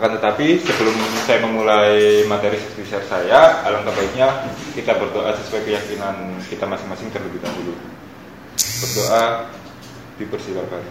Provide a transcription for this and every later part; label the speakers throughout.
Speaker 1: Akan tetapi sebelum saya memulai materi share saya, alangkah baiknya kita berdoa sesuai keyakinan kita masing-masing terlebih dahulu. Berdoa dipersilakan.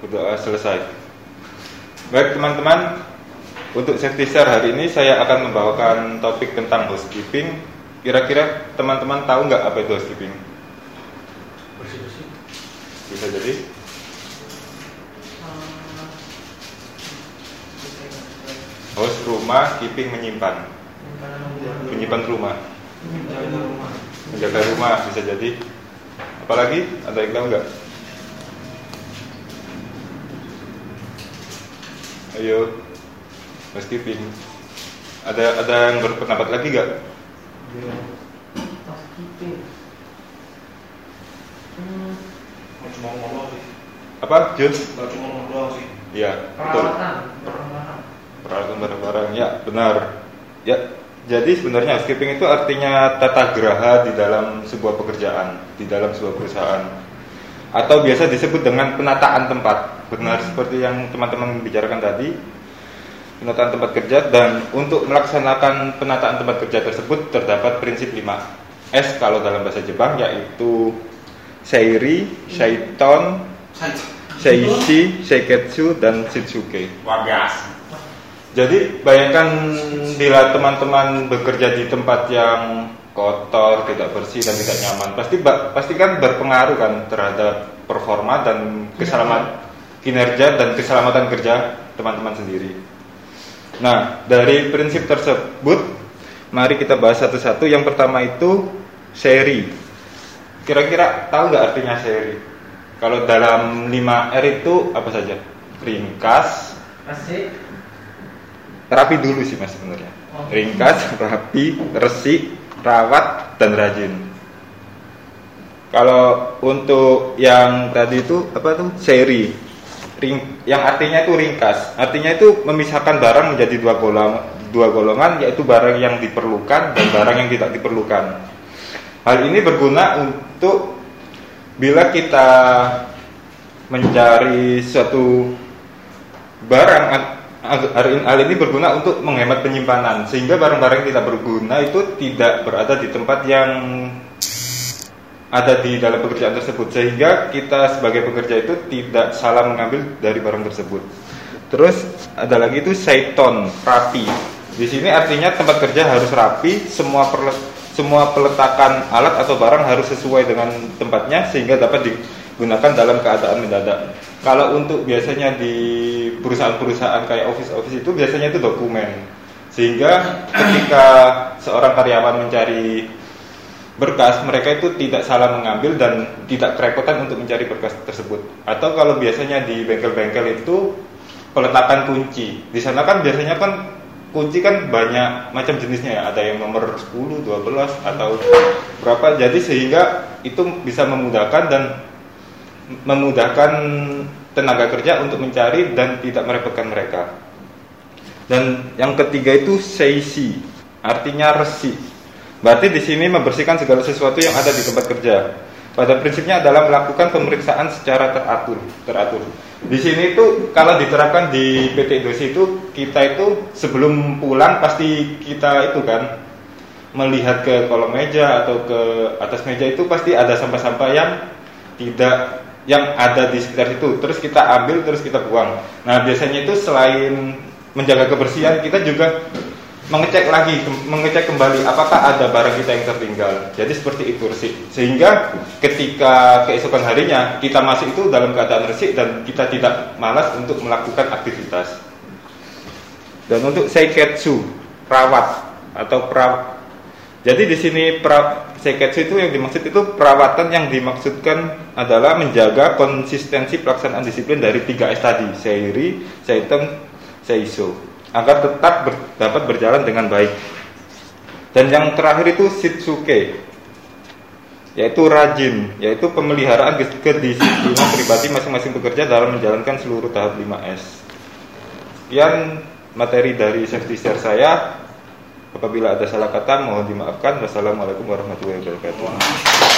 Speaker 1: Berdoa selesai. Baik teman-teman, untuk safety share hari ini saya akan membawakan topik tentang housekeeping. Kira-kira teman-teman tahu nggak apa itu housekeeping? Bisa jadi. Host rumah keeping menyimpan. Menyimpan rumah. Menjaga rumah bisa jadi. Apalagi ada yang tahu nggak? Ayo housekeeping ada ada yang berpendapat lagi nggak
Speaker 2: cuma ngomong sih.
Speaker 1: Apa? Jun?
Speaker 2: Nggak cuma ngomong doang sih.
Speaker 1: Iya betul.
Speaker 2: Peralatan peralatan.
Speaker 1: Peralatan barang-barang ya benar. Ya jadi sebenarnya housekeeping itu artinya tata geraha di dalam sebuah pekerjaan di dalam sebuah perusahaan. Atau biasa disebut dengan penataan tempat. Benar seperti yang teman-teman bicarakan tadi. Penataan tempat kerja dan untuk melaksanakan penataan tempat kerja tersebut terdapat prinsip 5 S kalau dalam bahasa Jepang yaitu Seiri, Shaiton, Seishi, Seiketsu, dan Shitsuke.
Speaker 2: luar biasa
Speaker 1: Jadi bayangkan bila teman-teman bekerja di tempat yang kotor, tidak bersih dan tidak nyaman, pasti pasti kan berpengaruh kan terhadap performa dan keselamatan kinerja dan keselamatan kerja teman-teman sendiri. Nah, dari prinsip tersebut, mari kita bahas satu-satu. Yang pertama itu seri. Kira-kira tahu nggak artinya seri? Kalau dalam 5R itu apa saja? Ringkas,
Speaker 2: masih
Speaker 1: rapi dulu sih mas sebenarnya.
Speaker 2: Oh.
Speaker 1: Ringkas, rapi, resik, rawat, dan rajin. Kalau untuk yang tadi itu apa tuh seri, ring, yang artinya itu ringkas, artinya itu memisahkan barang menjadi dua golongan, dua golongan yaitu barang yang diperlukan dan barang yang tidak diperlukan. Hal ini berguna untuk bila kita mencari suatu barang hal ini berguna untuk menghemat penyimpanan sehingga barang-barang tidak berguna itu tidak berada di tempat yang ada di dalam pekerjaan tersebut sehingga kita sebagai pekerja itu tidak salah mengambil dari barang tersebut. Terus ada lagi itu seiton rapi. Di sini artinya tempat kerja harus rapi, semua perle, semua peletakan alat atau barang harus sesuai dengan tempatnya sehingga dapat digunakan dalam keadaan mendadak. Kalau untuk biasanya di perusahaan-perusahaan kayak office-office itu biasanya itu dokumen. Sehingga ketika seorang karyawan mencari berkas, mereka itu tidak salah mengambil dan tidak kerepotan untuk mencari berkas tersebut. Atau kalau biasanya di bengkel-bengkel itu peletakan kunci. Di sana kan biasanya kan kunci kan banyak macam jenisnya ya. Ada yang nomor 10, 12 atau berapa. Jadi sehingga itu bisa memudahkan dan memudahkan tenaga kerja untuk mencari dan tidak merepotkan mereka. Dan yang ketiga itu seisi, artinya resi. Berarti di sini membersihkan segala sesuatu yang ada di tempat kerja. Pada prinsipnya adalah melakukan pemeriksaan secara teratur, teratur. Di sini itu kalau diterapkan di PT Indosi itu kita itu sebelum pulang pasti kita itu kan melihat ke kolom meja atau ke atas meja itu pasti ada sampah-sampah yang tidak yang ada di sekitar itu. Terus kita ambil terus kita buang. Nah biasanya itu selain menjaga kebersihan kita juga mengecek lagi, mengecek kembali apakah ada barang kita yang tertinggal. Jadi seperti itu resik. Sehingga ketika keesokan harinya kita masuk itu dalam keadaan resik dan kita tidak malas untuk melakukan aktivitas. Dan untuk seiketsu, perawat atau pra Jadi di sini pra, seiketsu itu yang dimaksud itu perawatan yang dimaksudkan adalah menjaga konsistensi pelaksanaan disiplin dari 3S tadi, seiri, seiten, seiso agar tetap ber- dapat berjalan dengan baik. Dan yang terakhir itu sitsuke yaitu rajin, yaitu pemeliharaan kedisiplinan pribadi masing-masing pekerja dalam menjalankan seluruh tahap 5S. Sekian materi dari safety share saya. Apabila ada salah kata mohon dimaafkan. Wassalamualaikum warahmatullahi wabarakatuh.